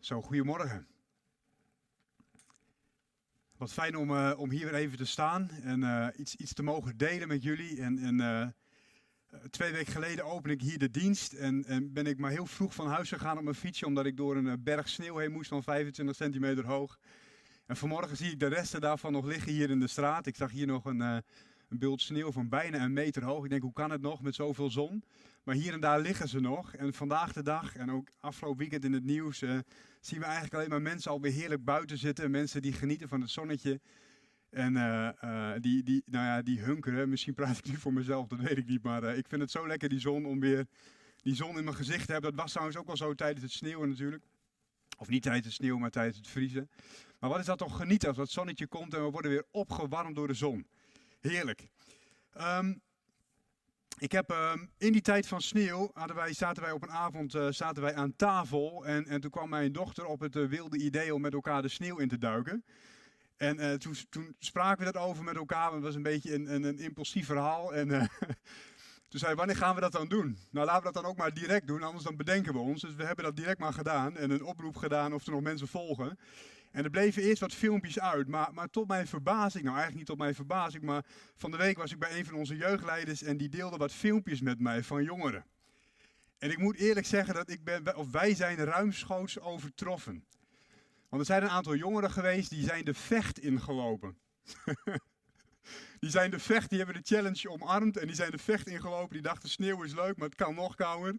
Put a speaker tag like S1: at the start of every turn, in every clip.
S1: Zo, goedemorgen. Wat fijn om, eh, om hier weer even te staan en eh, iets, iets te mogen delen met jullie. En, en eh, twee weken geleden open ik hier de dienst en, en ben ik maar heel vroeg van huis gegaan op mijn fietsje, omdat ik door een berg sneeuw heen moest van 25 centimeter hoog. En vanmorgen zie ik de resten daarvan nog liggen hier in de straat. Ik zag hier nog een, een sneeuw van bijna een meter hoog. Ik denk, hoe kan het nog met zoveel zon? Maar hier en daar liggen ze nog. En vandaag de dag en ook afgelopen weekend in het nieuws uh, zien we eigenlijk alleen maar mensen alweer heerlijk buiten zitten. Mensen die genieten van het zonnetje. En uh, uh, die, die, nou ja, die hunkeren. Misschien praat ik nu voor mezelf, dat weet ik niet. Maar ik vind het zo lekker die zon om weer die zon in mijn gezicht te hebben. Dat was trouwens ook wel zo tijdens het sneeuwen natuurlijk. Of niet tijdens het sneeuwen, maar tijdens het vriezen. Maar wat is dat toch genieten als dat zonnetje komt en we worden weer opgewarmd door de zon. Heerlijk. Um, ik heb uh, in die tijd van sneeuw, hadden wij, zaten wij op een avond uh, zaten wij aan tafel. En, en toen kwam mijn dochter op het uh, wilde idee om met elkaar de sneeuw in te duiken. En eh, toen, toen, spraken we dat over met elkaar. Het was een beetje een, een, een impulsief verhaal. En toen zei wanneer gaan we dat dan doen? Nou, laten we dat dan ook maar direct doen, anders dan bedenken we ons. Dus we hebben dat direct maar gedaan en een oproep gedaan of er nog mensen volgen. En er bleven eerst wat filmpjes uit, maar, maar tot mijn verbazing, nou eigenlijk niet tot mijn verbazing, maar van de week was ik bij een van onze jeugdleiders en die deelde wat filmpjes met mij van jongeren. En ik moet eerlijk zeggen dat ik ben, of wij zijn ruimschoots overtroffen. Want er zijn een aantal jongeren geweest die zijn de vecht ingelopen. die zijn de vecht, die hebben de challenge omarmd en die zijn de vecht ingelopen. Die dachten sneeuw is leuk, maar het kan nog kouder.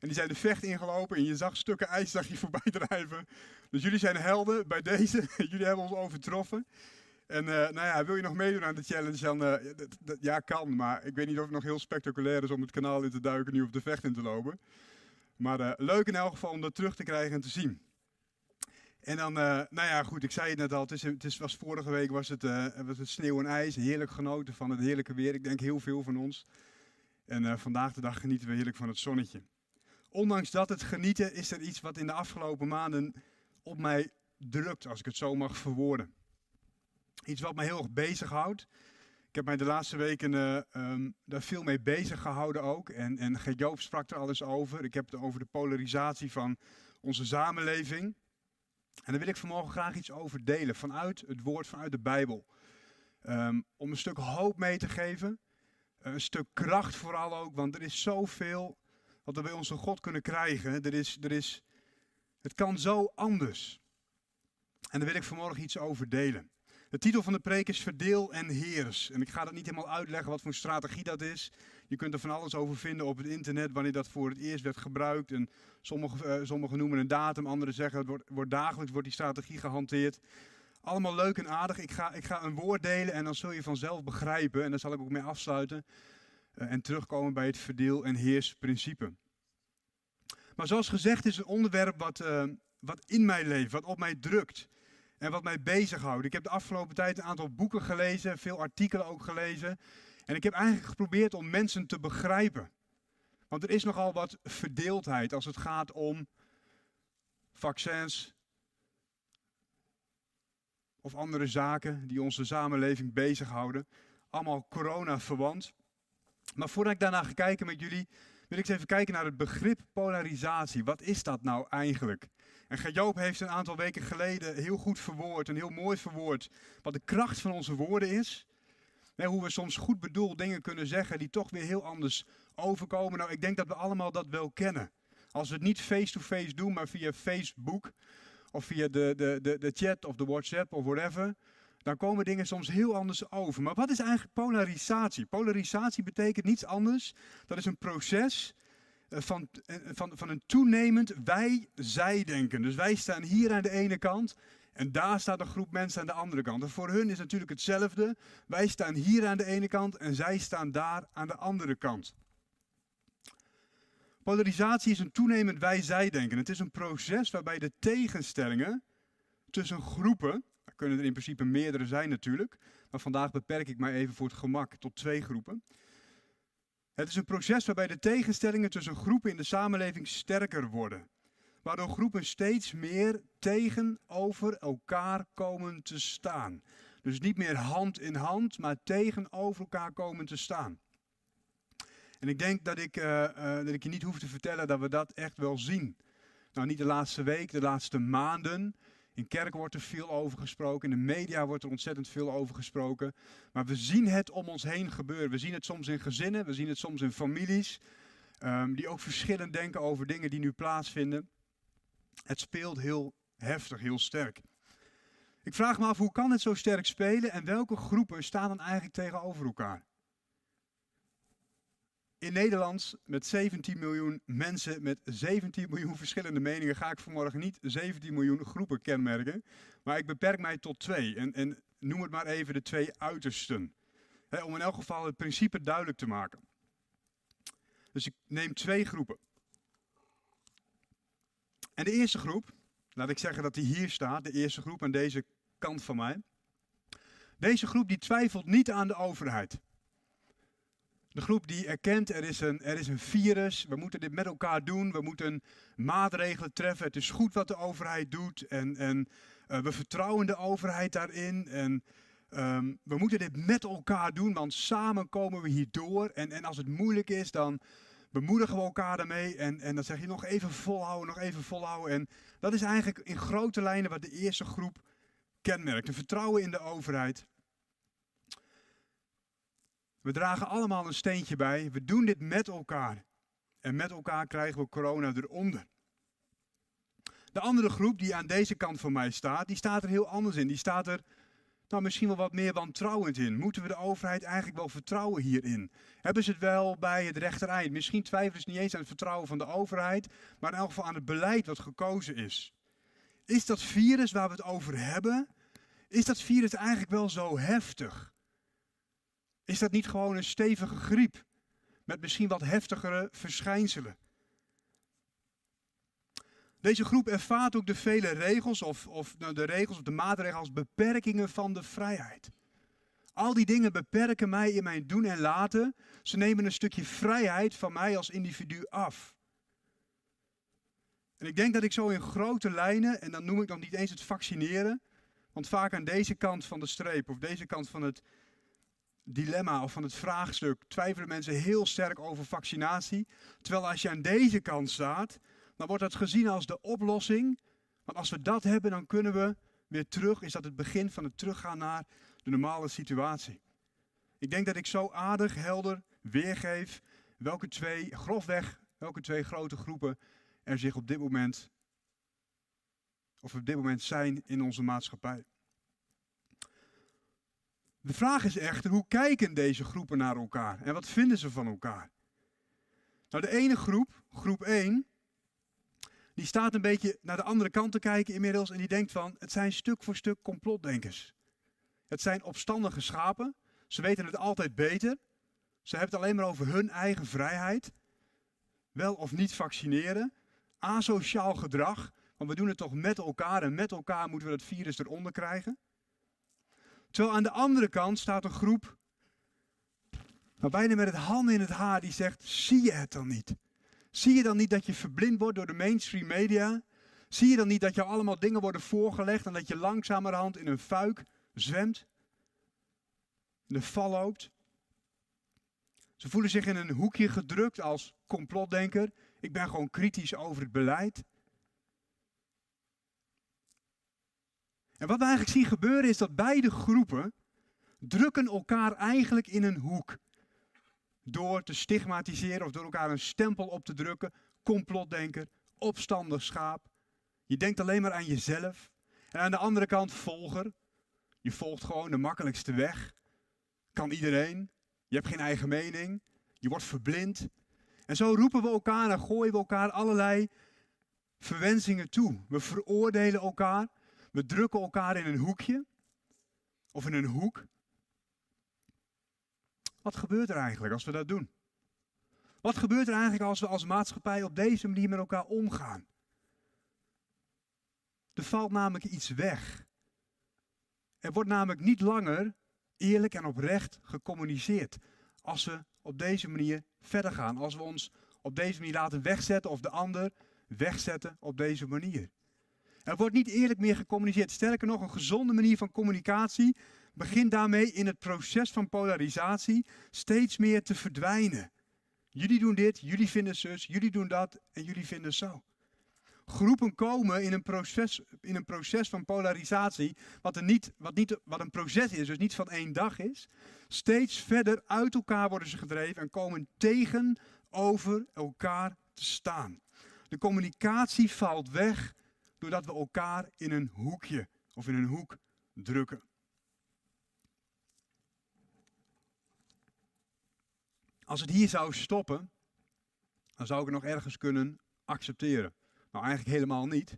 S1: En die zijn de vecht ingelopen en je zag stukken ijs zag je voorbij drijven. Dus jullie zijn helden bij deze. jullie hebben ons overtroffen. En uh, nou ja, wil je nog meedoen aan de challenge, dan uh, ja, kan. Maar ik weet niet of het nog heel spectaculair is om het kanaal in te duiken, nu op de vecht in te lopen. Maar uh, leuk in elk geval om dat terug te krijgen en te zien. En dan, nou ja, goed, ik zei het net al, het, is, het was vorige week was het, was het sneeuw en ijs. Heerlijk genoten van het heerlijke weer. Ik denk heel veel van ons. En vandaag de dag genieten we heerlijk van het zonnetje. Ondanks dat het genieten is er iets wat in de afgelopen maanden op mij drukt, als ik het zo mag verwoorden. Iets wat mij heel erg bezighoudt. Ik heb mij de laatste weken uh, um, daar veel mee bezig gehouden ook. En, en Joop sprak er al eens over. Ik heb het over de polarisatie van onze samenleving. En daar wil ik vanmorgen graag iets over delen vanuit het woord, vanuit de Bijbel. Um, om een stuk hoop mee te geven. Een stuk kracht vooral ook, want er is zoveel wat we bij onze God kunnen krijgen. Er is, er is, het kan zo anders. En daar wil ik vanmorgen iets over delen. De titel van de preek is Verdeel en Heers. En ik ga dat niet helemaal uitleggen wat voor strategie dat is. Je kunt er van alles over vinden op het internet, wanneer dat voor het eerst werd gebruikt. En sommigen, uh, sommige noemen een datum, anderen zeggen het wordt, wordt dagelijks wordt die strategie gehanteerd. Allemaal leuk en aardig. Ik ga, ik ga een woord delen en dan zul je vanzelf begrijpen. En daar zal ik ook mee afsluiten. Uh, en terugkomen bij het verdeel- en heersprincipe. Maar zoals gezegd is een onderwerp wat, uh, wat in mij leeft, wat op mij drukt en wat mij bezighoudt. Ik heb de afgelopen tijd een aantal boeken gelezen, veel artikelen ook gelezen. En ik heb eigenlijk geprobeerd om mensen te begrijpen. Want er is nogal wat verdeeldheid als het gaat om vaccins of andere zaken die onze samenleving bezighouden. Allemaal corona verwant. Maar voordat ik daarna ga kijken met jullie, wil ik eens even kijken naar het begrip polarisatie. Wat is dat nou eigenlijk? En Joop heeft een aantal weken geleden heel goed verwoord en heel mooi verwoord wat de kracht van onze woorden is. hoe we soms goed bedoeld dingen kunnen zeggen die toch weer heel anders overkomen. Nou, ik denk dat we allemaal dat wel kennen. Als we het niet face-to-face doen, maar via Facebook of via de, de, de, de chat of de WhatsApp of whatever, dan komen dingen soms heel anders over. Maar wat is eigenlijk polarisatie? Polarisatie betekent niets anders. Dat is een proces eh, van, eh, van, van een toenemend wij-zij-denken. Dus wij staan hier aan de ene kant en daar staat een groep mensen aan de andere kant. En voor hun is natuurlijk hetzelfde. Wij staan hier aan de ene kant en zij staan daar aan de andere kant. Polarisatie is een toenemend wij-zij-denken. Het is een proces waarbij de tegenstellingen tussen groepen kunnen er in principe meerdere zijn natuurlijk. Maar vandaag beperk ik mij even voor het gemak tot twee groepen. Het is een proces waarbij de tegenstellingen tussen groepen in de samenleving sterker worden. Waardoor groepen steeds meer tegenover elkaar komen te staan. Dus niet meer hand in hand, maar tegenover elkaar komen te staan. En ik denk dat ik, uh, uh, dat ik je niet hoef te vertellen dat we dat echt wel zien. Nou, niet de laatste week, de laatste maanden. In kerk wordt er veel over gesproken, in de media wordt er ontzettend veel over gesproken. Maar we zien het om ons heen gebeuren. We zien het soms in gezinnen, we zien het soms in families, ehm, die ook verschillend denken over dingen die nu plaatsvinden. Het speelt heel heftig, heel sterk. Ik vraag me af, hoe kan het zo sterk spelen en welke groepen staan dan eigenlijk tegenover elkaar? In Nederland, met 17 miljoen mensen, met 17 miljoen verschillende meningen, ga ik vanmorgen niet 17 miljoen groepen kenmerken. Maar ik beperk mij tot twee. En, en noem het maar even de twee uitersten. om in elk geval het principe duidelijk te maken. Dus ik neem twee groepen. En de eerste groep, laat ik zeggen dat die hier staat, de eerste groep aan deze kant van mij. Deze groep die twijfelt niet aan de overheid. De groep die erkent, er is, een, er is een virus, we moeten dit met elkaar doen, we moeten maatregelen treffen. Het is goed wat de overheid doet en, en uh, we vertrouwen de overheid daarin. En um, we moeten dit met elkaar doen, want samen komen we hierdoor. En, en als het moeilijk is, dan bemoedigen we elkaar daarmee. En, en dan zeg je nog even volhouden, nog even volhouden. En dat is eigenlijk in grote lijnen wat de eerste groep kenmerkt. Een vertrouwen in de overheid. We dragen allemaal een steentje bij. We doen dit met elkaar. En met elkaar krijgen we corona eronder. De andere groep die aan deze kant van mij staat, die staat er heel anders in. Die staat er nou, misschien wel wat meer wantrouwend in. Moeten we de overheid eigenlijk wel vertrouwen hierin? Hebben ze het wel bij het rechtereind? Misschien twijfelen ze niet eens aan het vertrouwen van de overheid, maar in elk geval aan het beleid wat gekozen is. Is dat virus waar we het over hebben, is dat virus eigenlijk wel zo heftig? Is dat niet gewoon een stevige griep met misschien wat heftigere verschijnselen? Deze groep ervaart ook de vele regels, of, of de regels of de maatregelen als beperkingen van de vrijheid. Al die dingen beperken mij in mijn doen en laten. Ze nemen een stukje vrijheid van mij als individu af. En ik denk dat ik zo in grote lijnen, en dan noem ik nog niet eens het vaccineren, want vaak aan deze kant van de streep of deze kant van het dilemma of van het vraagstuk twijfelen mensen heel sterk over vaccinatie. Terwijl als je aan deze kant staat, dan wordt dat gezien als de oplossing. Want als we dat hebben, dan kunnen we weer terug. Is dat het begin van het teruggaan naar de normale situatie. Ik denk dat ik zo aardig, helder weergeef welke twee, grofweg, welke twee grote groepen er zich op dit moment, of op dit moment zijn in onze maatschappij. De vraag is echter, hoe kijken deze groepen naar elkaar en wat vinden ze van elkaar? Nou, de ene groep, groep 1, die staat een beetje naar de andere kant te kijken inmiddels en die denkt van, het zijn stuk voor stuk complotdenkers. Het zijn opstandige schapen, ze weten het altijd beter, ze hebben het alleen maar over hun eigen vrijheid, wel of niet vaccineren, asociaal gedrag, want we doen het toch met elkaar en met elkaar moeten we dat virus eronder krijgen. Terwijl aan de andere kant staat een groep, maar bijna met het handen in het haar, die zegt, zie je het dan niet? Zie je dan niet dat je verblind wordt door de mainstream media? Zie je dan niet dat je allemaal dingen worden voorgelegd en dat je langzamerhand in een fuik zwemt? De val loopt? Ze voelen zich in een hoekje gedrukt als complotdenker. Ik ben gewoon kritisch over het beleid. En wat we eigenlijk zien gebeuren is dat beide groepen drukken elkaar eigenlijk in een hoek. Door te stigmatiseren of door elkaar een stempel op te drukken. Complotdenker, opstandig schaap. Je denkt alleen maar aan jezelf. En aan de andere kant volger. Je volgt gewoon de makkelijkste weg. Kan iedereen. Je hebt geen eigen mening. Je wordt verblind. En zo roepen we elkaar en gooien we elkaar allerlei verwensingen toe. We veroordelen elkaar. We drukken elkaar in een hoekje of in een hoek. Wat gebeurt er eigenlijk als we dat doen? Wat gebeurt er eigenlijk als we als maatschappij op deze manier met elkaar omgaan? Er valt namelijk iets weg. Er wordt namelijk niet langer eerlijk en oprecht gecommuniceerd als we op deze manier verder gaan. Als we ons op deze manier laten wegzetten of de ander wegzetten op deze manier. Er wordt niet eerlijk meer gecommuniceerd. Sterker nog, een gezonde manier van communicatie begint daarmee in het proces van polarisatie steeds meer te verdwijnen. Jullie doen dit, jullie vinden zus, jullie doen dat en jullie vinden zo. groepen komen in een proces, in een proces van polarisatie, wat, er niet, wat, niet, wat een proces is, dus niet van één dag is, steeds verder uit elkaar worden ze gedreven en komen tegenover elkaar te staan. De communicatie valt weg doordat we elkaar in een hoekje of in een hoek drukken. Als het hier zou stoppen, dan zou ik het nog ergens kunnen accepteren. Nou, eigenlijk helemaal niet.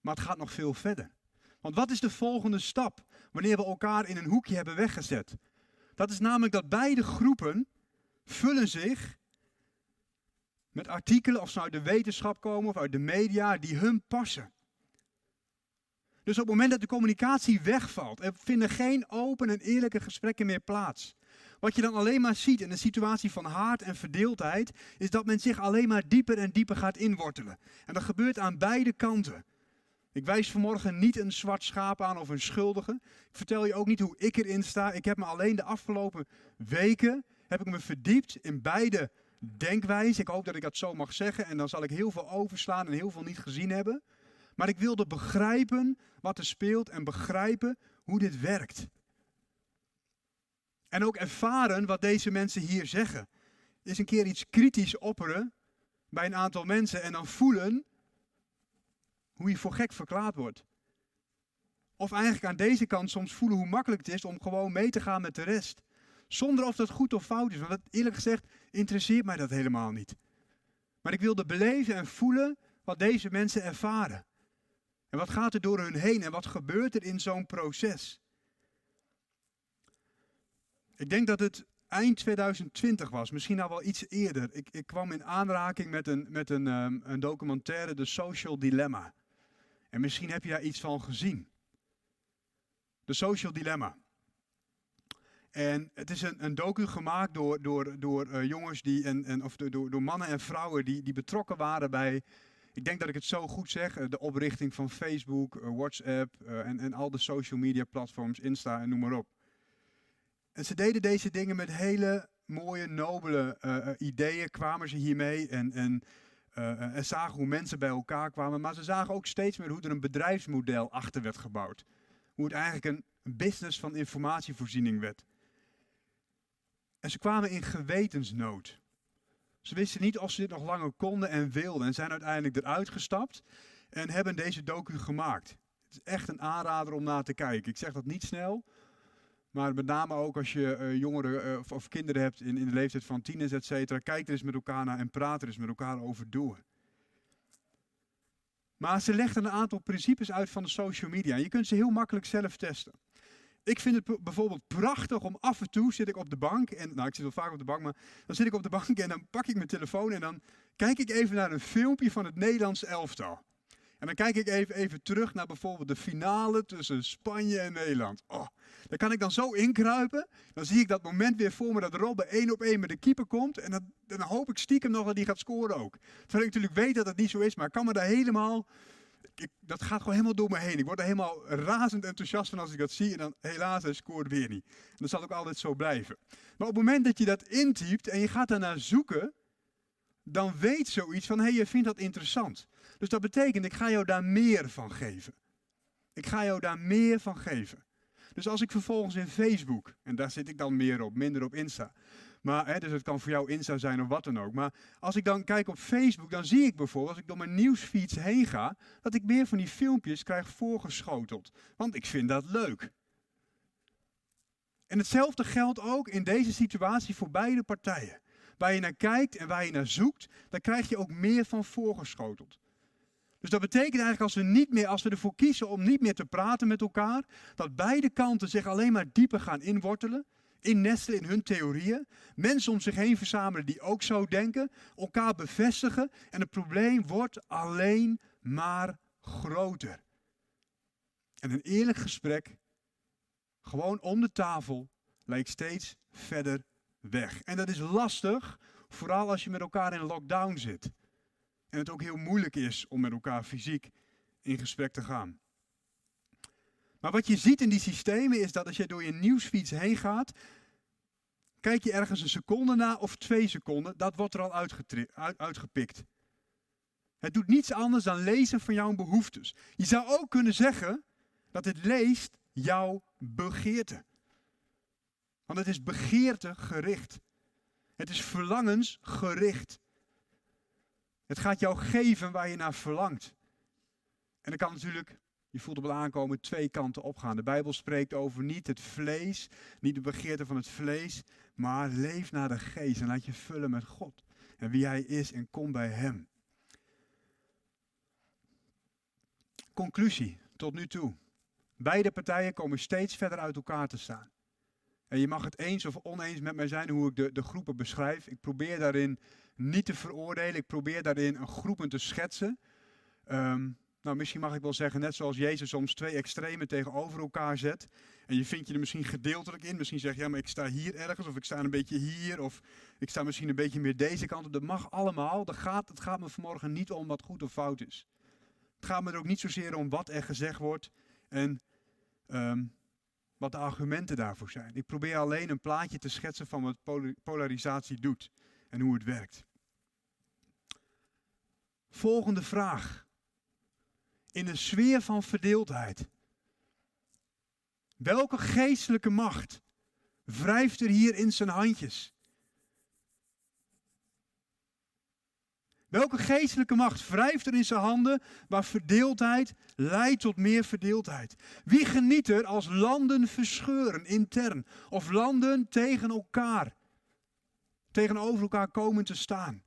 S1: Maar het gaat nog veel verder. Want wat is de volgende stap wanneer we elkaar in een hoekje hebben weggezet? Dat is namelijk dat beide groepen vullen zich met artikelen, of ze uit de wetenschap komen of uit de media, die hun passen. Dus op het moment dat de communicatie wegvalt, er vinden geen open en eerlijke gesprekken meer plaats. Wat je dan alleen maar ziet in een situatie van haat en verdeeldheid, is dat men zich alleen maar dieper en dieper gaat inwortelen. En dat gebeurt aan beide kanten. Ik wijs vanmorgen niet een zwart schaap aan of een schuldige. Ik vertel je ook niet hoe ik erin sta. Ik heb me alleen de afgelopen weken heb ik me verdiept in beide denkwijzen. Ik hoop dat ik dat zo mag zeggen. En dan zal ik heel veel overslaan en heel veel niet gezien hebben. Maar ik wilde begrijpen wat er speelt en begrijpen hoe dit werkt. En ook ervaren wat deze mensen hier zeggen. Is een keer iets kritisch opperen bij een aantal mensen en dan voelen hoe je voor gek verklaard wordt. Of eigenlijk aan deze kant soms voelen hoe makkelijk het is om gewoon mee te gaan met de rest. Zonder of dat goed of fout is. Want dat, eerlijk gezegd interesseert mij dat helemaal niet. Maar ik wilde beleven en voelen wat deze mensen ervaren. En wat gaat er door hun heen en wat gebeurt er in zo'n proces? Ik denk dat het eind 2020 was, misschien al wel iets eerder. Ik, ik kwam in aanraking met, een, met een, um, een documentaire, The Social Dilemma. En misschien heb je daar iets van gezien. The Social Dilemma. En het is een, een docu gemaakt door, door, door uh, jongens die, en, of door, door mannen en vrouwen die, die betrokken waren bij, ik denk dat ik het zo goed zeg, uh, de oprichting van Facebook, uh, WhatsApp en, en al de social media platforms, Insta en noem maar op. En ze deden deze dingen met hele mooie, nobele ideeën, kwamen ze hiermee en, en, en zagen hoe mensen bij elkaar kwamen. Maar ze zagen ook steeds meer hoe er een bedrijfsmodel achter werd gebouwd. Hoe het eigenlijk een business van informatievoorziening werd. En ze kwamen in gewetensnood. Ze wisten niet of ze dit nog langer konden en wilden. En zijn uiteindelijk eruit gestapt en hebben deze docu gemaakt. Het is echt een aanrader om naar te kijken. Ik zeg dat niet snel. Maar met name ook als je uh, jongeren of, of, kinderen hebt in, in de leeftijd van tieners, et cetera. Kijk er eens met elkaar naar en praat er eens met elkaar over door. Maar ze legden een aantal principes uit van de social media. En je kunt ze heel makkelijk zelf testen. Ik vind het bijvoorbeeld prachtig om af en toe zit ik op de bank. En, nou, ik zit wel vaak op de bank, maar dan zit ik op de bank en dan pak ik mijn telefoon en dan kijk ik even naar een filmpje van het Nederlands elftal. En dan kijk ik even, even terug naar bijvoorbeeld de finale tussen Spanje en Nederland. Oh, daar kan ik dan zo inkruipen. Dan zie ik dat moment weer voor me dat Robben één op één met de keeper komt. En dan, hoop ik stiekem nog dat hij gaat scoren ook. Terwijl ik natuurlijk weet dat het niet zo is, maar ik kan me daar helemaal dat gaat gewoon helemaal door me heen. Ik word er helemaal razend enthousiast van als ik dat zie. En dan helaas, hij scoort weer niet. En dat zal ook altijd zo blijven. Maar op het moment dat je dat intypt en je gaat daarnaar zoeken, dan weet zoiets van, hé, hey, je vindt dat interessant. Dus dat betekent, ik ga jou daar meer van geven. Ik ga jou daar meer van geven. Dus als ik vervolgens in Facebook, en daar zit ik dan meer op, minder op Insta, maar, hè, dus het kan voor jou Insta zijn of wat dan ook. Maar als ik dan kijk op Facebook, dan zie ik bijvoorbeeld, als ik door mijn nieuwsfeeds heen ga, dat ik meer van die filmpjes krijg voorgeschoteld. Want ik vind dat leuk. En hetzelfde geldt ook in deze situatie voor beide partijen. Waar je naar kijkt en waar je naar zoekt, daar krijg je ook meer van voorgeschoteld. Dus dat betekent eigenlijk als we, niet meer, als we ervoor kiezen om niet meer te praten met elkaar, dat beide kanten zich alleen maar dieper gaan inwortelen, innestelen in hun theorieën, mensen om zich heen verzamelen die ook zo denken, elkaar bevestigen en het probleem wordt alleen maar groter. En een eerlijk gesprek, gewoon om de tafel, lijkt steeds verder weg. En dat is lastig, vooral als je met elkaar in lockdown zit. En het ook heel moeilijk is om met elkaar fysiek in gesprek te gaan. Maar wat je ziet in die systemen is dat als je door je nieuwsfiets heen gaat, kijk je ergens een seconde na of twee seconden, dat wordt er al uitgepikt. Het doet niets anders dan lezen van jouw behoeftes. Je zou ook kunnen zeggen dat het leest jouw begeerte. Want het is begeerte gericht. Het is verlangens gericht. Het gaat jou geven waar je naar verlangt. En dan kan natuurlijk, je voelt het aankomen, twee kanten opgaan. De Bijbel spreekt over niet het vlees, niet de begeerte van het vlees, maar leef naar de geest en laat je vullen met God. En wie hij is en kom bij hem. Conclusie tot nu toe. Beide partijen komen steeds verder uit elkaar te staan. En je mag het eens of oneens met mij zijn hoe ik de, de groepen beschrijf. Ik probeer daarin niet te veroordelen. Ik probeer daarin een groepen te schetsen. Ehm, nou, misschien mag ik wel zeggen, net zoals Jezus soms twee extremen tegenover elkaar zet. En je vindt je er misschien gedeeltelijk in. Misschien zeg je, ja, maar ik sta hier ergens, of ik sta een beetje hier, of ik sta misschien een beetje meer deze kant op. Dat mag allemaal. Dat gaat, het gaat me vanmorgen niet om wat goed of fout is. Het gaat me er ook niet zozeer om wat er gezegd wordt en ehm, wat de argumenten daarvoor zijn. Ik probeer alleen een plaatje te schetsen van wat polarisatie doet en hoe het werkt. Volgende vraag. In een sfeer van verdeeldheid. Welke geestelijke macht wrijft er hier in zijn handjes? Welke geestelijke macht wrijft er in zijn handen waar verdeeldheid leidt tot meer verdeeldheid? Wie geniet er als landen verscheuren intern of landen tegen elkaar, tegenover elkaar komen te staan?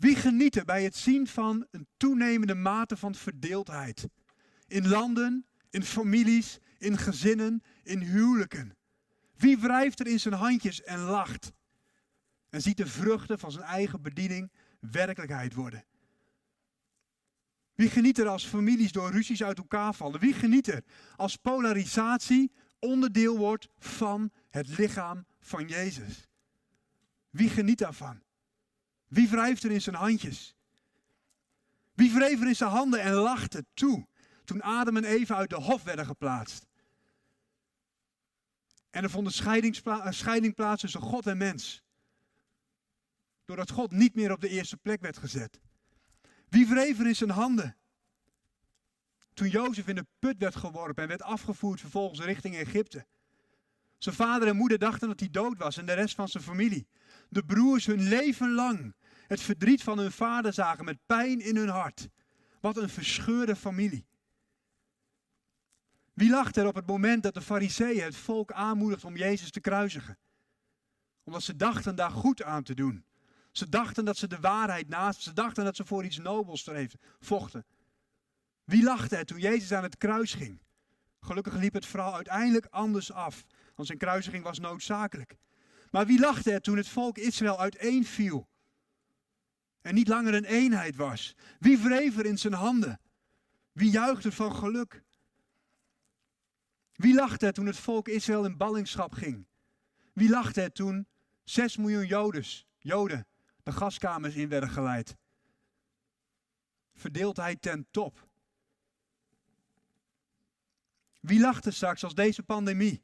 S1: Wie geniet er bij het zien van een toenemende mate van verdeeldheid? In landen, in families, in gezinnen, in huwelijken. Wie wrijft er in zijn handjes en lacht? En ziet de vruchten van zijn eigen bediening werkelijkheid worden. Wie geniet er als families door ruzies uit elkaar vallen? Wie geniet er als polarisatie onderdeel wordt van het lichaam van Jezus? Wie geniet daarvan? Wie wrijft er in zijn handjes? Wie wreef er in zijn handen en lachte toe toen Adam en Eva uit de hof werden geplaatst? En er vond een scheiding plaats tussen God en mens doordat God niet meer op de eerste plek werd gezet. Wie wreef er in zijn handen? Toen Jozef in de put werd geworpen en werd afgevoerd vervolgens richting Egypte. Zijn vader en moeder dachten dat hij dood was en de rest van zijn familie. De broers hun leven lang het verdriet van hun vader zagen met pijn in hun hart. Wat een verscheurde familie. Wie lachte er op het moment dat de fariseeën het volk aanmoedigden om Jezus te kruisigen? Omdat ze dachten daar goed aan te doen. Ze dachten dat ze de waarheid naast, ze dachten dat ze voor iets nobels streefden, vochten. Wie lachte er toen Jezus aan het kruis ging? Gelukkig liep het verhaal uiteindelijk anders af, want zijn kruisiging was noodzakelijk. Maar wie lachte er toen het volk Israël uiteenviel en niet langer een eenheid was? Wie wreef er in zijn handen? Wie juichte van geluk? Wie lachte er toen het volk Israël in ballingschap ging? Wie lachte er toen 6 miljoen Jodes, Joden de gaskamers in werden geleid. Verdeeldheid ten top. Wie lacht er straks als deze pandemie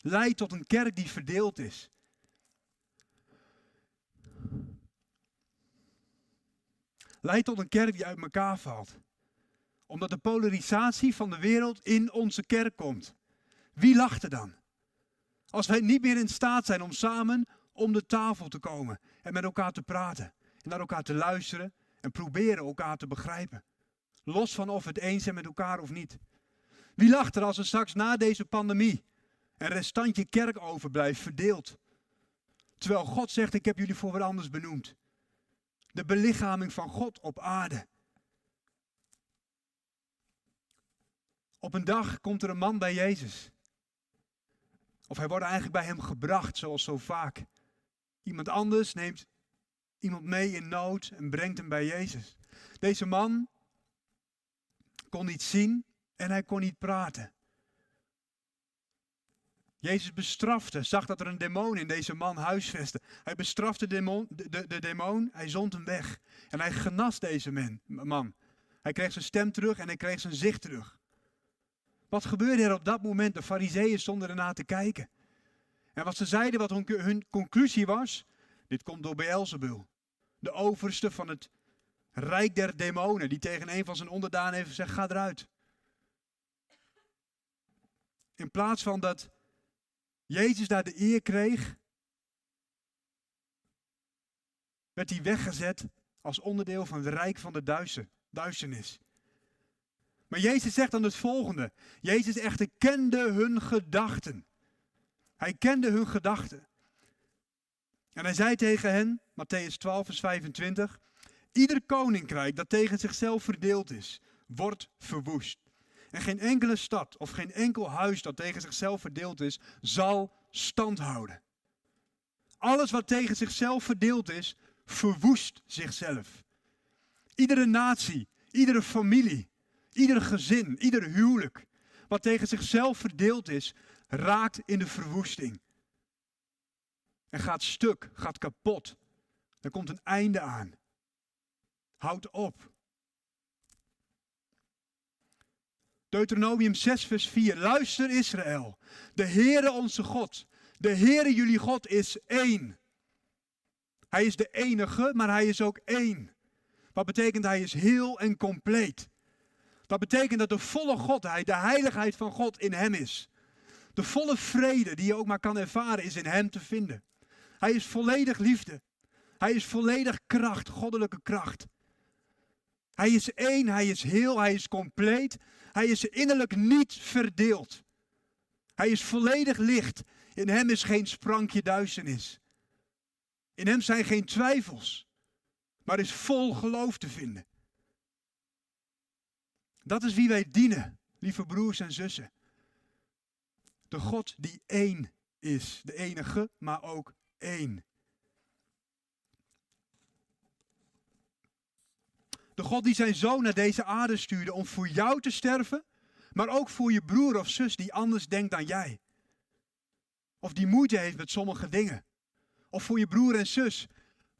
S1: leidt tot een kerk die verdeeld is? Leidt tot een kerk die uit elkaar valt. Omdat de polarisatie van de wereld in onze kerk komt. Wie lacht er dan? Als wij niet meer in staat zijn om samen om de tafel te komen en met elkaar te praten. En naar elkaar te luisteren en proberen elkaar te begrijpen. Los van of we het eens zijn met elkaar of niet. Wie lacht er als er straks na deze pandemie een restantje kerk overblijft, verdeeld? Terwijl God zegt, ik heb jullie voor wat anders benoemd. De belichaming van God op aarde. Op een dag komt er een man bij Jezus. Of hij wordt eigenlijk bij hem gebracht, zoals zo vaak. Iemand anders neemt iemand mee in nood en brengt hem bij Jezus. Deze man kon niet zien en hij kon niet praten. Jezus bestrafte, zag dat er een demon in deze man huisvestte. Hij bestrafte de demon, de, de, demon, hij zond hem weg. En hij genas deze man. Hij kreeg zijn stem terug en hij kreeg zijn zicht terug. Wat gebeurde er op dat moment? De fariseeën stonden ernaar te kijken. En wat ze zeiden, wat hun conclusie was, dit komt door Beelzebul. de overste van het rijk der demonen, die tegen een van zijn onderdanen heeft gezegd, ga eruit. In plaats van dat Jezus daar de eer kreeg, werd hij weggezet als onderdeel van het rijk van de duisternis. Maar Jezus zegt dan het volgende. Jezus echter kende hun gedachten. Hij kende hun gedachten. En hij zei tegen hen, Matthäus 12, vers 25, Ieder koninkrijk dat tegen zichzelf verdeeld is, wordt verwoest. En geen enkele stad of geen enkel huis dat tegen zichzelf verdeeld is, zal stand houden. Alles wat tegen zichzelf verdeeld is, verwoest zichzelf. Iedere natie, iedere familie, ieder gezin, ieder huwelijk, wat tegen zichzelf verdeeld is, raakt in de verwoesting. En gaat stuk, gaat kapot. Er komt een einde aan. Houd op. Deuteronomium 6, vers 4. Luister Israël. De Heere onze God. De Heere jullie God is één. Hij is de enige, maar hij is ook één. Wat betekent hij is heel en compleet. Dat betekent dat de volle Godheid, de heiligheid van God in hem is. De volle vrede die je ook maar kan ervaren is in hem te vinden. Hij is volledig liefde. Hij is volledig kracht, goddelijke kracht. Hij is één, hij is heel, hij is compleet. Hij is innerlijk niet verdeeld. Hij is volledig licht. In hem is geen sprankje duisternis. In hem zijn geen twijfels, maar is vol geloof te vinden. Dat is wie wij dienen, lieve broers en zussen. De God die één is, de enige, maar ook één. De God die zijn zoon naar deze aarde stuurde om voor jou te sterven, maar ook voor je broer of zus die anders denkt dan jij. Of die moeite heeft met sommige dingen. Of voor je broer en zus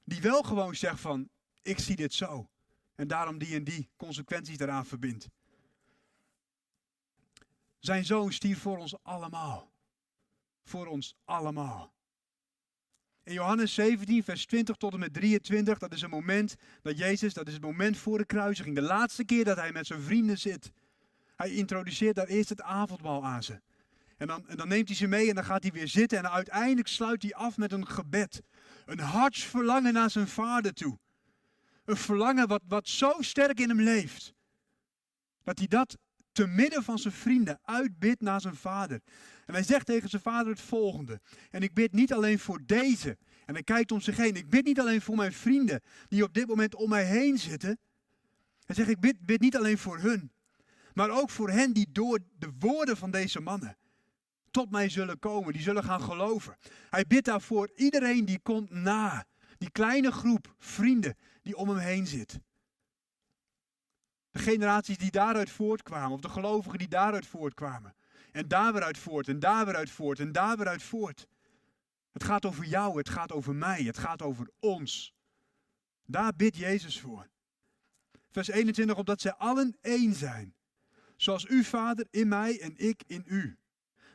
S1: die wel gewoon zegt van, ik zie dit zo. En daarom die en die consequenties daaraan verbindt. Zijn zoon stierf voor ons allemaal. Voor ons allemaal. In Johannes 17, vers 20 tot en met 23, dat is een moment dat Jezus, dat is het moment voor de kruisiging. De laatste keer dat hij met zijn vrienden zit. Hij introduceert daar eerst het avondmaal aan ze. En dan, en dan neemt hij ze mee en dan gaat hij weer zitten. En uiteindelijk sluit hij af met een gebed. Een hartsverlangen naar zijn vader toe. Een verlangen wat, wat zo sterk in hem leeft. Dat hij dat te midden van zijn vrienden uitbidt naar zijn vader. En hij zegt tegen zijn vader het volgende. En ik bid niet alleen voor deze. En hij kijkt om zich heen. Ik bid niet alleen voor mijn vrienden die op dit moment om mij heen zitten. Hij zegt, ik bid, bid niet alleen voor hun. Maar ook voor hen die door de woorden van deze mannen tot mij zullen komen. Die zullen gaan geloven. Hij bidt daarvoor iedereen die komt na. Die kleine groep vrienden die om hem heen zit. De generaties die daaruit voortkwamen, of de gelovigen die daaruit voortkwamen. En daar weer voort, en daar weer voort, en daar weer voort. Het gaat over jou, het gaat over mij, het gaat over ons. Daar bidt Jezus voor. Vers 21, opdat zij allen één zijn. Zoals u, Vader, in mij en ik in u.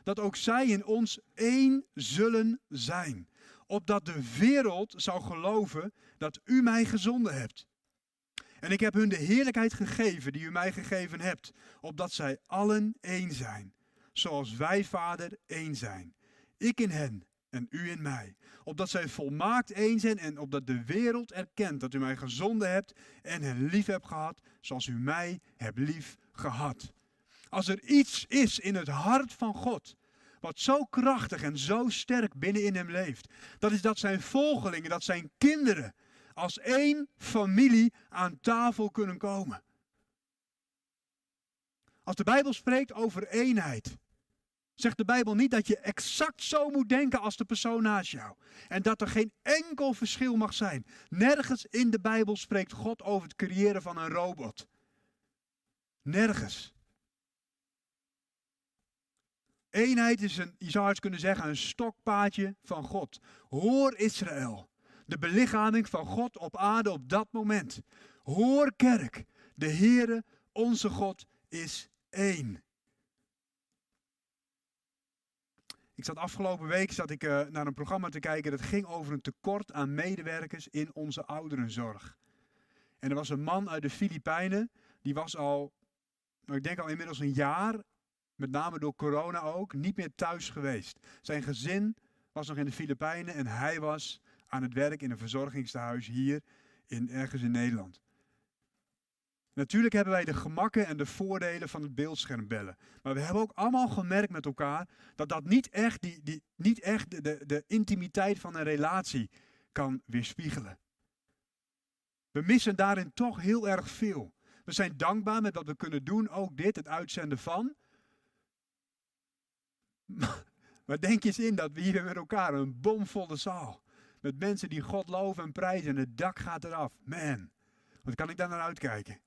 S1: Dat ook zij in ons één zullen zijn. Opdat de wereld zou geloven dat u mij gezonden hebt. En ik heb hun de heerlijkheid gegeven die u mij gegeven hebt, opdat zij allen één zijn, zoals wij, Vader, één zijn. Ik in hen en u in mij, opdat zij volmaakt één zijn en opdat de wereld erkent dat u mij gezonden hebt en hen lief hebt gehad, zoals u mij hebt lief gehad. Als er iets is in het hart van God, wat zo krachtig en zo sterk binnenin hem leeft, dat is dat zijn volgelingen, dat zijn kinderen, als één familie aan tafel kunnen komen. Als de Bijbel spreekt over eenheid, zegt de Bijbel niet dat je exact zo moet denken als de persoon naast jou. En dat er geen enkel verschil mag zijn. Nergens in de Bijbel spreekt God over het creëren van een robot. Nergens. Eenheid is een, je zou eens kunnen zeggen, een stokpaadje van God. Hoor Israël de belichaming van God op aarde op dat moment. Hoor kerk, de Heere, onze God, is één. Ik zat afgelopen week zat ik, uh, naar een programma te kijken dat ging over een tekort aan medewerkers in onze ouderenzorg. En er was een man uit de Filipijnen, die was al, nou, ik denk al inmiddels een jaar, met name door corona ook, niet meer thuis geweest. Zijn gezin was nog in de Filipijnen en hij was aan het werk in een verzorgingstehuis hier in, ergens in Nederland. Natuurlijk hebben wij de gemakken en de voordelen van het beeldscherm bellen. Maar we hebben ook allemaal gemerkt met elkaar dat dat niet echt, die, die, niet echt de, de, de intimiteit van een relatie kan weerspiegelen. We missen daarin toch heel erg veel. We zijn dankbaar met wat we kunnen doen, ook dit, het uitzenden van. Maar denk eens in dat we hier met elkaar een bomvolle zaal. Met mensen die God loven en prijzen en het dak gaat eraf. Man, wat kan ik daar naar uitkijken?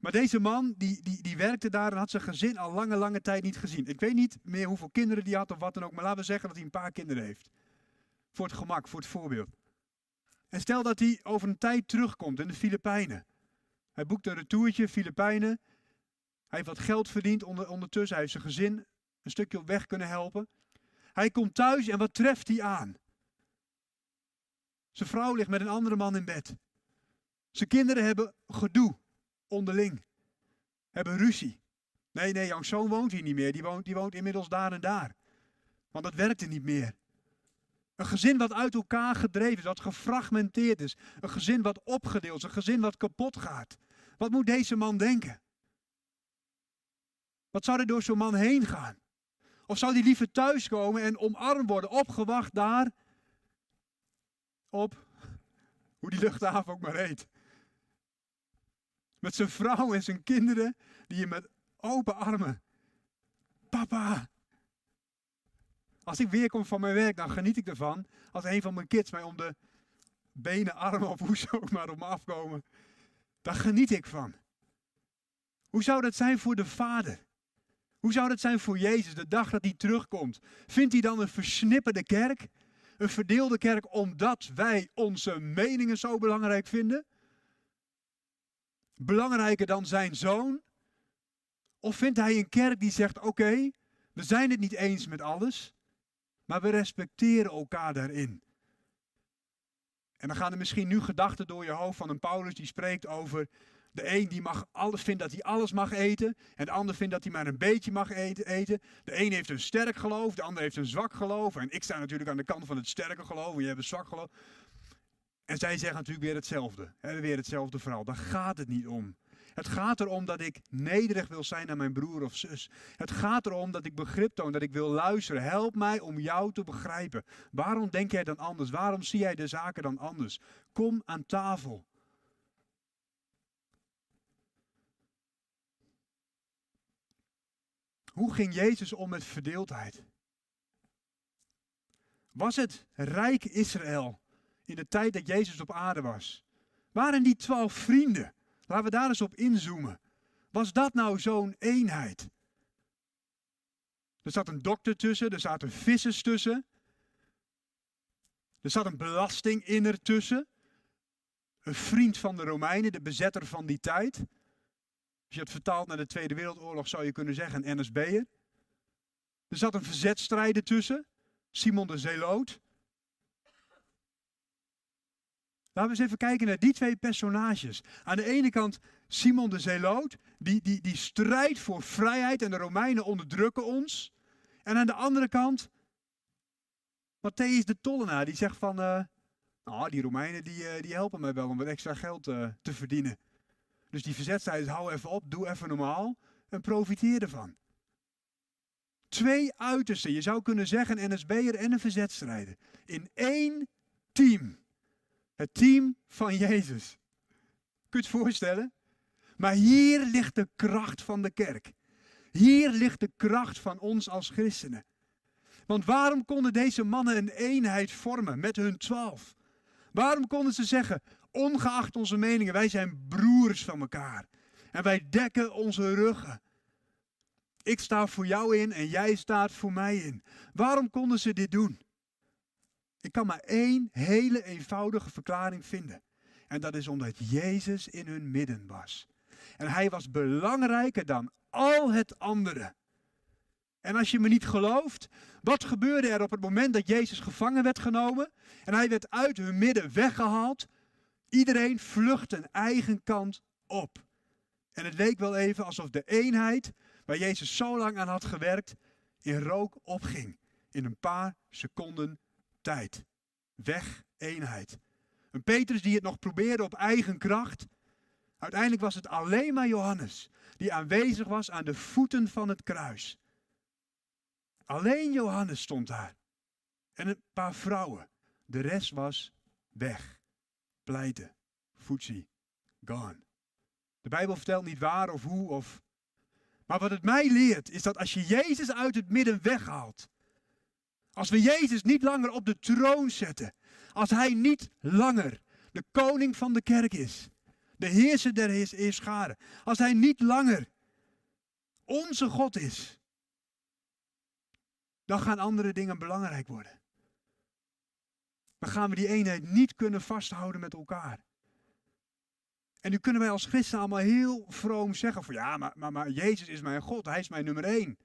S1: Maar deze man, die, die, die werkte daar en had zijn gezin al lange, lange tijd niet gezien. Ik weet niet meer hoeveel kinderen die had of wat dan ook, maar laten we zeggen dat hij een paar kinderen heeft. Voor het gemak, voor het voorbeeld. En stel dat hij over een tijd terugkomt in de Filipijnen. Hij boekt een retourtje, Filipijnen. Hij heeft wat geld verdiend ondertussen. Hij heeft zijn gezin een stukje op weg kunnen helpen. Hij komt thuis en wat treft hij aan? Zijn vrouw ligt met een andere man in bed. Zijn kinderen hebben gedoe onderling. Hebben ruzie. Nee, nee, jouw zoon woont hier niet meer. Die woont, die woont inmiddels daar en daar. Want dat werkte niet meer. Een gezin wat uit elkaar gedreven is, wat gefragmenteerd is. Een gezin wat opgedeeld is, een gezin wat kapot gaat. Wat moet deze man denken? Wat zou er door zo'n man heen gaan? Of zou hij liever thuiskomen en omarmd worden, opgewacht daar op, hoe die luchthaven ook maar heet. Met zijn vrouw en zijn kinderen, die je met open armen. Papa. Als ik weer kom van mijn werk, dan geniet ik ervan. Als een van mijn kids mij om de benen, armen of hoe ze ook maar op me afkomen. Daar geniet ik van. Hoe zou dat zijn voor de vader? Hoe zou dat zijn voor Jezus de dag dat hij terugkomt? Vindt hij dan een versnipperde kerk? Een verdeelde kerk omdat wij onze meningen zo belangrijk vinden? Belangrijker dan zijn zoon? Of vindt hij een kerk die zegt: Oké, we zijn het niet eens met alles, maar we respecteren elkaar daarin? En dan gaan er misschien nu gedachten door je hoofd van een Paulus die spreekt over de een die mag alles, vindt dat hij alles mag eten. En de ander vindt dat hij maar een beetje mag eten. De een heeft een sterk geloof, de ander heeft een zwak geloof. En ik sta natuurlijk aan de kant van het sterke geloof en jij hebt een zwak geloof. En zij zeggen natuurlijk weer hetzelfde. Weer hetzelfde verhaal. Daar gaat het niet om. Het gaat erom dat ik nederig wil zijn naar mijn broer of zus. Het gaat erom dat ik begrip toon, dat ik wil luisteren. Help mij om jou te begrijpen. Waarom denk jij dan anders? Waarom zie jij de zaken dan anders? Kom aan tafel. Hoe ging Jezus om met verdeeldheid? Was het rijk Israël in de tijd dat Jezus op aarde was? Waren die twaalf vrienden? Laten we daar eens op inzoomen. Was dat nou zo'n eenheid? Er zat een dokter tussen, er zaten vissers tussen. Er zat een belastinginner tussen. Een vriend van de Romeinen, de bezetter van die tijd. Als je het vertaalt naar de Tweede Wereldoorlog zou je kunnen zeggen een NSB'er. Er zat een verzetstrijder tussen, Simon de Zeeloot. Laten we eens even kijken naar die twee personages. Aan de ene kant Simon de Zeeloot, die, die, die strijdt voor vrijheid en de Romeinen onderdrukken ons. En aan de andere kant Matthäus de tollenaar, die zegt van, uh, die Romeinen die, uh, die helpen mij wel om wat extra geld uh, te verdienen. Dus die verzetstrijders, hou even op, doe even normaal en profiteer ervan. Twee uitersten, je zou kunnen zeggen NSB'er en een verzetstrijder. In één team. Het team van Jezus. Kun je het voorstellen? Maar hier ligt de kracht van de kerk. Hier ligt de kracht van ons als christenen. Want waarom konden deze mannen een eenheid vormen met hun twaalf? Waarom konden ze zeggen, ongeacht onze meningen, wij zijn broers van elkaar. En wij dekken onze ruggen. Ik sta voor jou in en jij staat voor mij in. Waarom konden ze dit doen? Ik kan maar één hele eenvoudige verklaring vinden. En dat is omdat Jezus in hun midden was. En hij was belangrijker dan al het andere. En als je me niet gelooft, wat gebeurde er op het moment dat Jezus gevangen werd genomen en hij werd uit hun midden weggehaald? Iedereen vlucht een eigen kant op. En het leek wel even alsof de eenheid waar Jezus zo lang aan had gewerkt, in rook opging. In een paar seconden tijd. Weg, eenheid. Een Petrus die het nog probeerde op eigen kracht. Uiteindelijk was het alleen maar Johannes die aanwezig was aan de voeten van het kruis. Alleen Johannes stond daar. En een paar vrouwen. De rest was weg. Pleiten. Foetsie. Gone. De Bijbel vertelt niet waar of hoe of. Maar wat het mij leert is dat als je Jezus uit het midden weghaalt. Als we Jezus niet langer op de troon zetten. Als hij niet langer de koning van de kerk is. De heerser der heerscharen. Als hij niet langer onze God is dan gaan andere dingen belangrijk worden. Dan gaan we die eenheid niet kunnen vasthouden met elkaar. En nu kunnen wij als christen allemaal heel vroom zeggen van ja, maar, maar, maar Jezus is mijn God, Hij is mijn nummer één.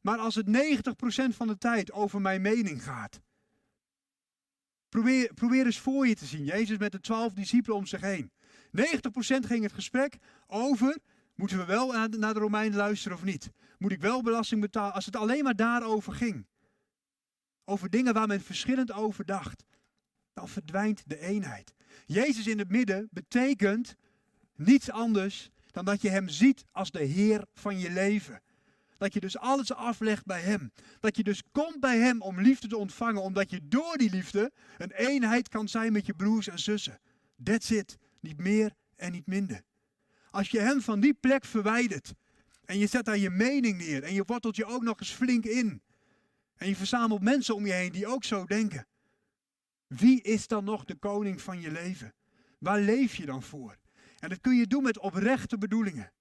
S1: Maar als het 90% van de tijd over mijn mening gaat, probeer, probeer eens voor je te zien. Jezus met de twaalf discipelen om zich heen. 90% ging het gesprek over, moeten we wel naar de Romeinen luisteren of niet? Moet ik wel belasting betalen? Als het alleen maar daarover ging. Over dingen waar men verschillend over dacht. Dan verdwijnt de eenheid. Jezus in het midden betekent niets anders dan dat je Hem ziet als de Heer van je leven. Dat je dus alles aflegt bij Hem. Dat je dus komt bij Hem om liefde te ontvangen, omdat je door die liefde een eenheid kan zijn met je broers en zussen. That's it. Niet meer en niet minder. Als je Hem van die plek verwijdert, en je zet daar je mening neer. En je wortelt je ook nog eens flink in. En je verzamelt mensen om je heen die ook zo denken. Wie is dan nog de koning van je leven? Waar leef je dan voor? En dat kun je doen met oprechte bedoelingen.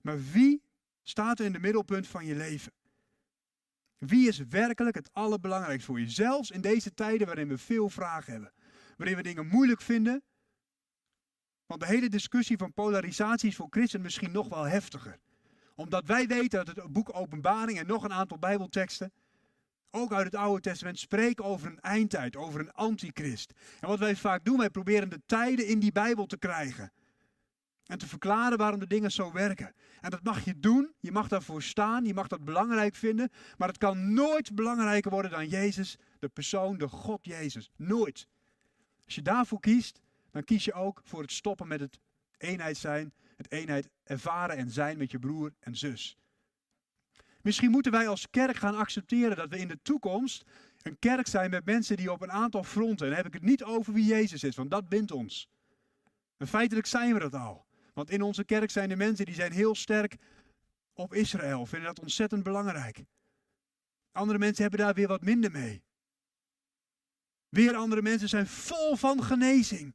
S1: Maar wie staat er in de middelpunt van je leven? Wie is werkelijk het allerbelangrijkste voor je? Zelfs in deze tijden waarin we veel vragen hebben. Waarin we dingen moeilijk vinden. Want de hele discussie van polarisatie is voor christen misschien nog wel heftiger. Omdat wij weten dat het boek Openbaring en nog een aantal Bijbelteksten, ook uit het Oude Testament, spreken over een eindtijd, over een antichrist. En wat wij vaak doen, wij proberen de tijden in die Bijbel te krijgen. En te verklaren waarom de dingen zo werken. En dat mag je doen, je mag daarvoor staan, je mag dat belangrijk vinden. Maar het kan nooit belangrijker worden dan Jezus, de persoon, de God Jezus. Nooit. Als je daarvoor kiest, dan kies je ook voor het stoppen met het eenheid zijn, het eenheid ervaren en zijn met je broer en zus. Misschien moeten wij als kerk gaan accepteren dat we in de toekomst een kerk zijn met mensen die op een aantal fronten, en dan heb ik het niet over wie Jezus is, want dat bindt ons. En feitelijk zijn we dat al. Want in onze kerk zijn er mensen die zijn heel sterk op Israël, vinden dat ontzettend belangrijk. Andere mensen hebben daar weer wat minder mee. Weer andere mensen zijn vol van genezing.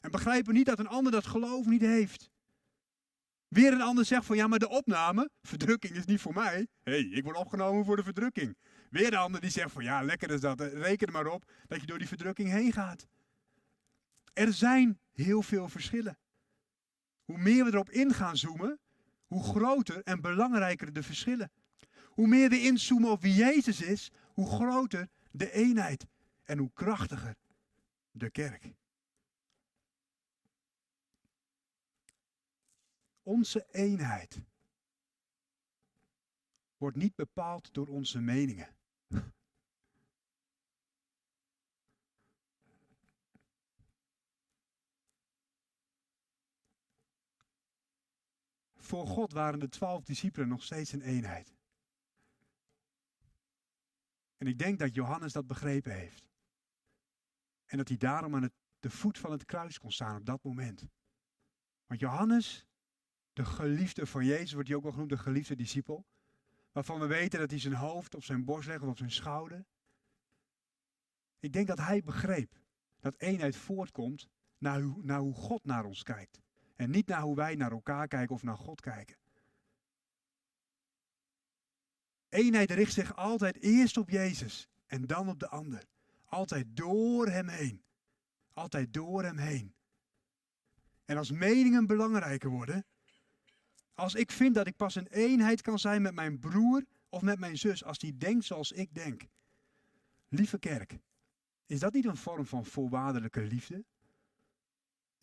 S1: En begrijpen niet dat een ander dat geloof niet heeft. Weer een ander zegt van ja, maar de opname, verdrukking is niet voor mij. Hé, hey, ik word opgenomen voor de verdrukking. Weer een ander die zegt van ja, lekker is dat. Reken er maar op dat je door die verdrukking heen gaat. Er zijn heel veel verschillen. Hoe meer we erop in gaan zoomen, hoe groter en belangrijker de verschillen. Hoe meer we inzoomen op wie Jezus is, hoe groter de eenheid en hoe krachtiger de kerk. Onze eenheid wordt niet bepaald door onze meningen. Voor God waren de twaalf discipelen nog steeds een eenheid. En ik denk dat Johannes dat begrepen heeft. En dat hij daarom aan het, de voet van het kruis kon staan op dat moment. Want Johannes de geliefde van Jezus, wordt hij ook wel genoemd, de geliefde discipel. Waarvan we weten dat hij zijn hoofd op zijn borst legt of op zijn schouder. Ik denk dat hij begreep dat eenheid voortkomt naar naar hoe God naar ons kijkt. En niet naar hoe wij naar elkaar kijken of naar God kijken. Eenheid richt zich altijd eerst op Jezus en dan op de ander. Altijd door hem heen. Altijd door hem heen. En als meningen belangrijker worden, Als ik vind dat ik pas een eenheid kan zijn met mijn broer of met mijn zus, als die denkt zoals ik denk. Lieve kerk, is dat niet een vorm van voorwaardelijke liefde?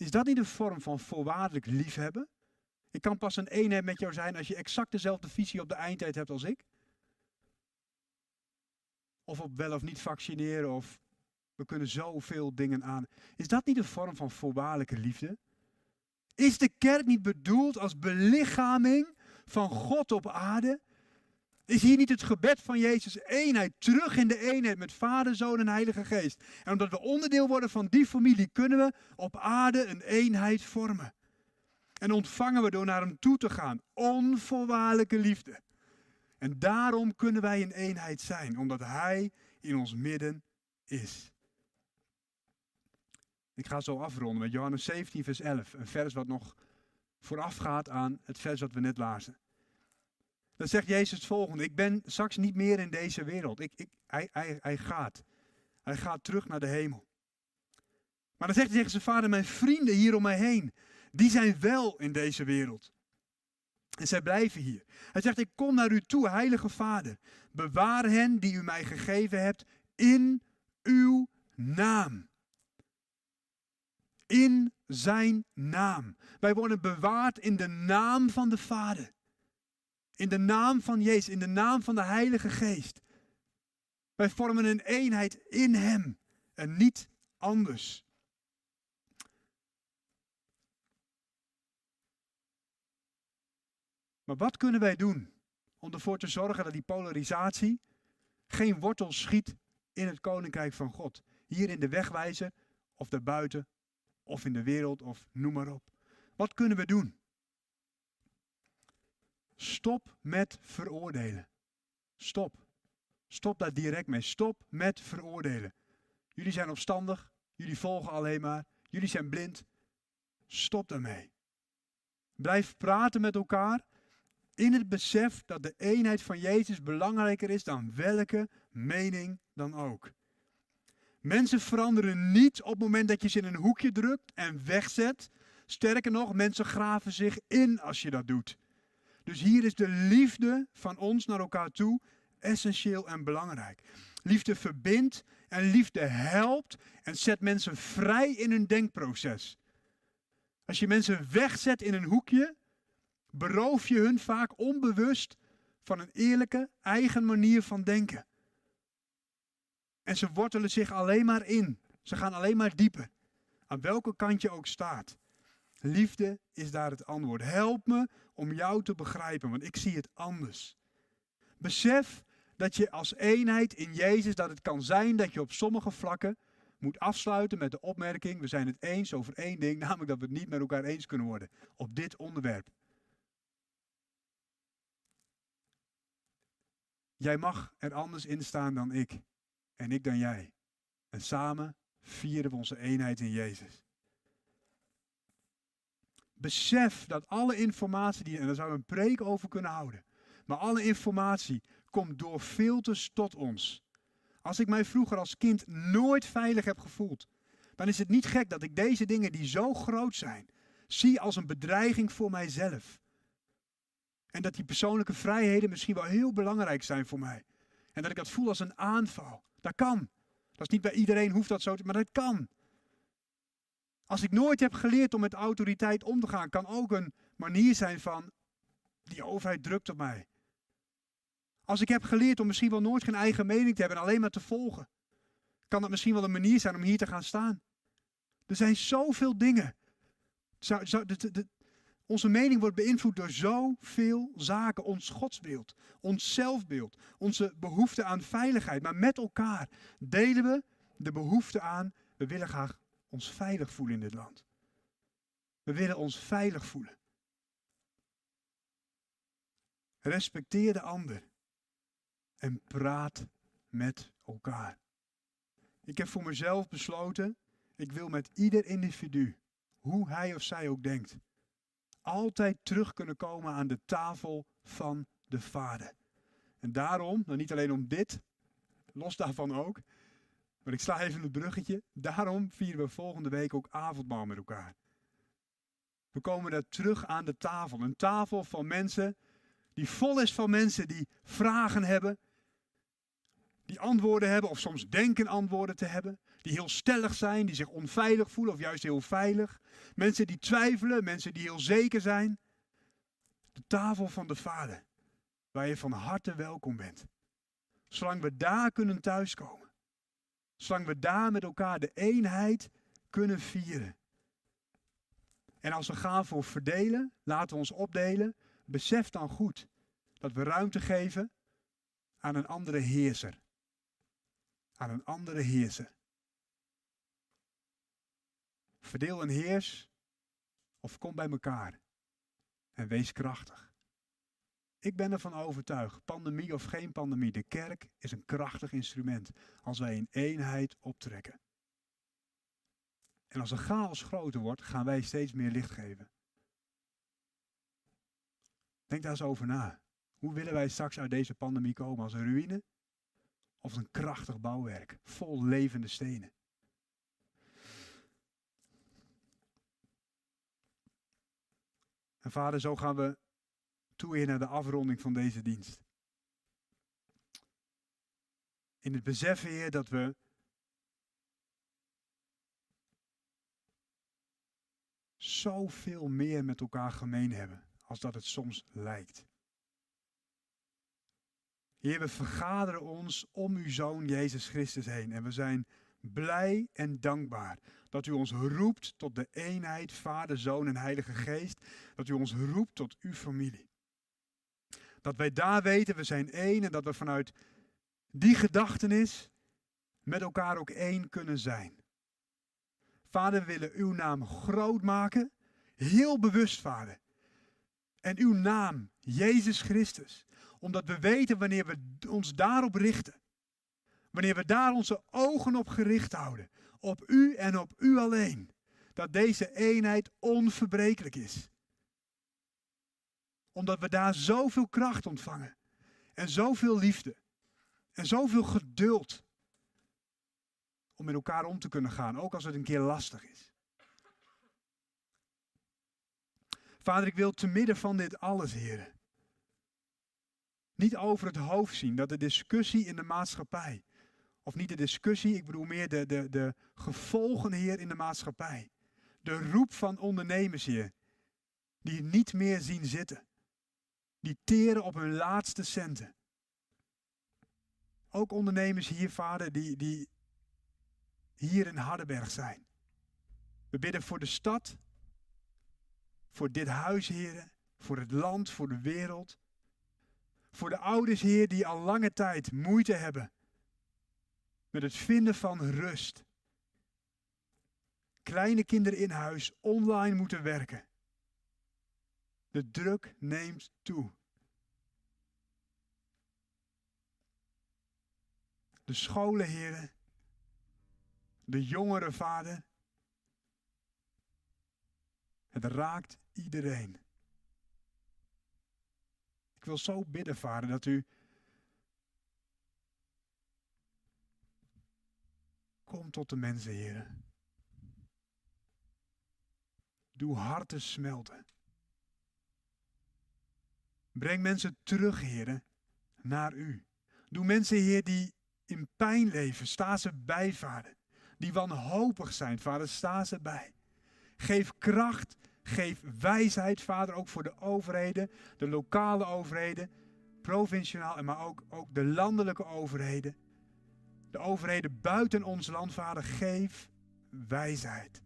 S1: Is dat niet een vorm van voorwaardelijk liefhebben? Ik kan pas een eenheid met jou zijn als je exact dezelfde visie op de eindtijd hebt als ik. Of op wel of niet vaccineren, of we kunnen zoveel dingen aan. Is dat niet een vorm van voorwaardelijke liefde? Is de kerk niet bedoeld als belichaming van God op aarde? Is hier niet het gebed van Jezus eenheid, terug in de eenheid met Vader, Zoon en Heilige Geest? En omdat we onderdeel worden van die familie, kunnen we op aarde een eenheid vormen. En ontvangen we door naar hem toe te gaan. Onvoorwaardelijke liefde. En daarom kunnen wij een eenheid zijn, omdat Hij in ons midden is. Ik ga zo afronden met Johannes 17, vers 11. Een vers wat nog voorafgaat aan het vers wat we net lazen. Dan zegt Jezus het volgende. Ik ben straks niet meer in deze wereld. Ik, ik, hij, hij, hij gaat. Hij gaat terug naar de hemel. Maar dan zegt hij tegen zijn vader, mijn vrienden hier om mij heen, die zijn wel in deze wereld. En zij blijven hier. Hij zegt, ik kom naar u toe, heilige vader. Bewaar hen die u mij gegeven hebt in uw naam. In zijn naam. Wij worden bewaard in de naam van de Vader. In de naam van Jezus, in de naam van de Heilige Geest. Wij vormen een eenheid in Hem en niet anders. Maar wat kunnen wij doen om ervoor te zorgen dat die polarisatie geen wortel schiet in het koninkrijk van God? Hier in de wegwijzer of daarbuiten of in de wereld of noem maar op. Wat kunnen we doen? Stop met veroordelen. Stop. Stop daar direct mee. Stop met veroordelen. Jullie zijn opstandig. Jullie volgen alleen maar. Jullie zijn blind. Stop daarmee. Blijf praten met elkaar in het besef dat de eenheid van Jezus belangrijker is dan welke mening dan ook. Mensen veranderen niet op het moment dat je ze in een hoekje drukt en wegzet. Sterker nog, mensen graven zich in als je dat doet. Dus hier is de liefde van ons naar elkaar toe essentieel en belangrijk. Liefde verbindt en liefde helpt en zet mensen vrij in hun denkproces. Als je mensen wegzet in een hoekje, beroof je hun vaak onbewust van een eerlijke, eigen manier van denken. En ze wortelen zich alleen maar in. Ze gaan alleen maar dieper. Aan welke kant je ook staat. Liefde is daar het antwoord. Help me om jou te begrijpen, want ik zie het anders. Besef dat je als eenheid in Jezus, dat het kan zijn dat je op sommige vlakken moet afsluiten met de opmerking, we zijn het eens over één ding, namelijk dat we het niet met elkaar eens kunnen worden op dit onderwerp. Jij mag er anders in staan dan ik en ik dan jij. En samen vieren we onze eenheid in Jezus. Besef dat alle informatie die, en daar zouden we een preek over kunnen houden, maar alle informatie komt door filters tot ons. Als ik mij vroeger als kind nooit veilig heb gevoeld, dan is het niet gek dat ik deze dingen die zo groot zijn, zie als een bedreiging voor mijzelf. En dat die persoonlijke vrijheden misschien wel heel belangrijk zijn voor mij. En dat ik dat voel als een aanval. Dat kan. Dat is niet bij iedereen hoeft dat zo te, maar dat kan. Als ik nooit heb geleerd om met autoriteit om te gaan, kan ook een manier zijn van die overheid drukt op mij. Als ik heb geleerd om misschien wel nooit geen eigen mening te hebben en alleen maar te volgen, kan dat misschien wel een manier zijn om hier te gaan staan. Er zijn zoveel dingen. onze mening wordt beïnvloed door zoveel zaken. Ons godsbeeld, ons zelfbeeld, onze behoefte aan veiligheid. Maar met elkaar delen we de behoefte aan, we willen graag ons veilig voelen in dit land. We willen ons veilig voelen. Respecteer de ander en praat met elkaar. Ik heb voor mezelf besloten, ik wil met ieder individu, hoe hij of zij ook denkt, altijd terug kunnen komen aan de tafel van de Vader. En daarom, nou niet alleen om dit, los daarvan ook, maar ik sla even het bruggetje. Daarom vieren we volgende week ook avondmaal met elkaar. We komen daar terug aan de tafel. Een tafel van mensen die vol is van mensen die vragen hebben, die antwoorden hebben of soms denken antwoorden te hebben, die heel stellig zijn, die zich onveilig voelen of juist heel veilig. Mensen die twijfelen, mensen die heel zeker zijn. De tafel van de Vader, waar je van harte welkom bent. Zolang we daar kunnen thuiskomen. Zolang we daar met elkaar de eenheid kunnen vieren. En als we gaan voor verdelen, laten we ons opdelen. Besef dan goed dat we ruimte geven aan een andere heerser. Aan een andere heerser. Verdeel en heers of kom bij elkaar en wees krachtig. Ik ben ervan overtuigd, pandemie of geen pandemie, de kerk is een krachtig instrument als wij in eenheid optrekken. En als de chaos groter wordt, gaan wij steeds meer licht geven. Denk daar eens over na. Hoe willen wij straks uit deze pandemie komen? Als een ruïne of een krachtig bouwwerk, vol levende stenen? En vader, zo gaan we toe hier naar de afronding van deze dienst. In het beseffen, Heer, dat we zoveel meer met elkaar gemeen hebben als dat het soms lijkt. Heer, we vergaderen ons om uw Zoon Jezus Christus heen en we zijn blij en dankbaar dat u ons roept tot de eenheid, Vader, Zoon en Heilige Geest, dat u ons roept tot uw familie. Dat wij daar weten, we zijn één en dat we vanuit die gedachtenis met elkaar ook één kunnen zijn. Vader, we willen uw naam groot maken, heel bewust, Vader. En uw naam, Jezus Christus, omdat we weten wanneer we ons daarop richten, wanneer we daar onze ogen op gericht houden, op u en op u alleen, dat deze eenheid onverbrekelijk is. Omdat we daar zoveel kracht ontvangen en zoveel liefde en zoveel geduld om met elkaar om te kunnen gaan, ook als het een keer lastig is. Vader, ik wil te midden van dit alles, heren, niet over het hoofd zien dat de discussie in de maatschappij, of niet de discussie, ik bedoel meer de, de, de gevolgen, Heer, in de maatschappij. De roep van ondernemers, Heer, die niet meer zien zitten. Die teren op hun laatste centen. Ook ondernemers hier, vader, die, die hier in Hardenberg zijn. We bidden voor de stad, voor dit huis, heren, voor het land, voor de wereld. Voor de ouders, Heer, die al lange tijd moeite hebben met het vinden van rust. Kleine kinderen in huis online moeten werken. De druk neemt toe. De scholen, heren. De jongere vader. Het raakt iedereen. Ik wil zo bidden, vader, dat u Kom tot de mensen, heren. Doe harten smelten. Breng mensen terug, heren, naar u. Doe mensen, heer, die in pijn leven, sta ze bij, vader. Die wanhopig zijn, vader, sta ze bij. Geef kracht, geef wijsheid, vader, ook voor de overheden, de lokale overheden, provinciaal, maar ook, ook de landelijke overheden de overheden buiten ons land, Vader, geef wijsheid.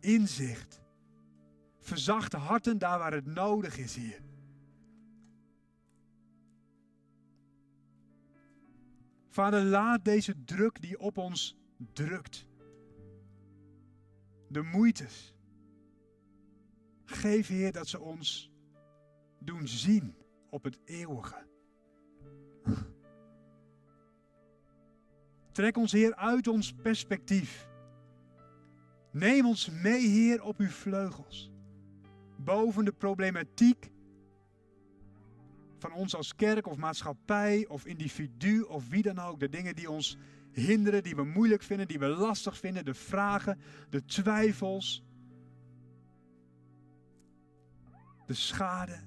S1: Inzicht. Verzacht harten daar waar het nodig is, hier. Vader, laat deze druk die op ons drukt, de moeites, geef Heer dat ze ons doen zien op het eeuwige. Trek ons, Heer, uit ons perspectief. Neem ons mee, Heer, op uw vleugels. Boven de problematiek van ons als kerk of maatschappij of individu of wie dan ook. De dingen die ons hinderen, die we moeilijk vinden, die we lastig vinden. De vragen, de twijfels. de schade,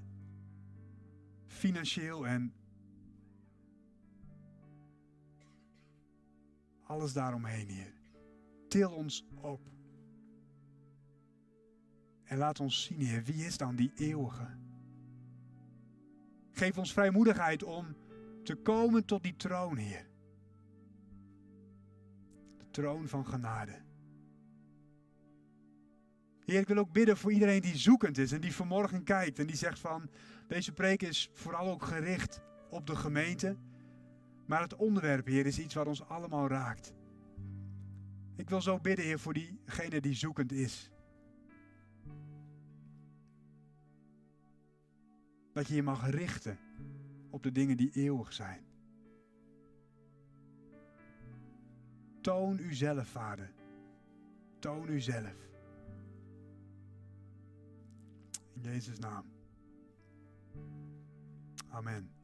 S1: financieel en alles daaromheen, Heer. Til ons op. En laat ons zien, Heer, wie is dan die eeuwige? Geef ons vrijmoedigheid om te komen tot die troon, Heer. De troon van genade. Heer, ik wil ook bidden voor iedereen die zoekend is en die vanmorgen kijkt en die zegt van, deze preek is vooral ook gericht op de gemeente, maar het onderwerp, Heer, is iets wat ons allemaal raakt. Ik wil zo bidden, Heer, voor diegene die zoekend is. Dat je je mag richten op de dingen die eeuwig zijn. Toon uzelf, Vader. Toon uzelf. In Jezus' naam. Amen.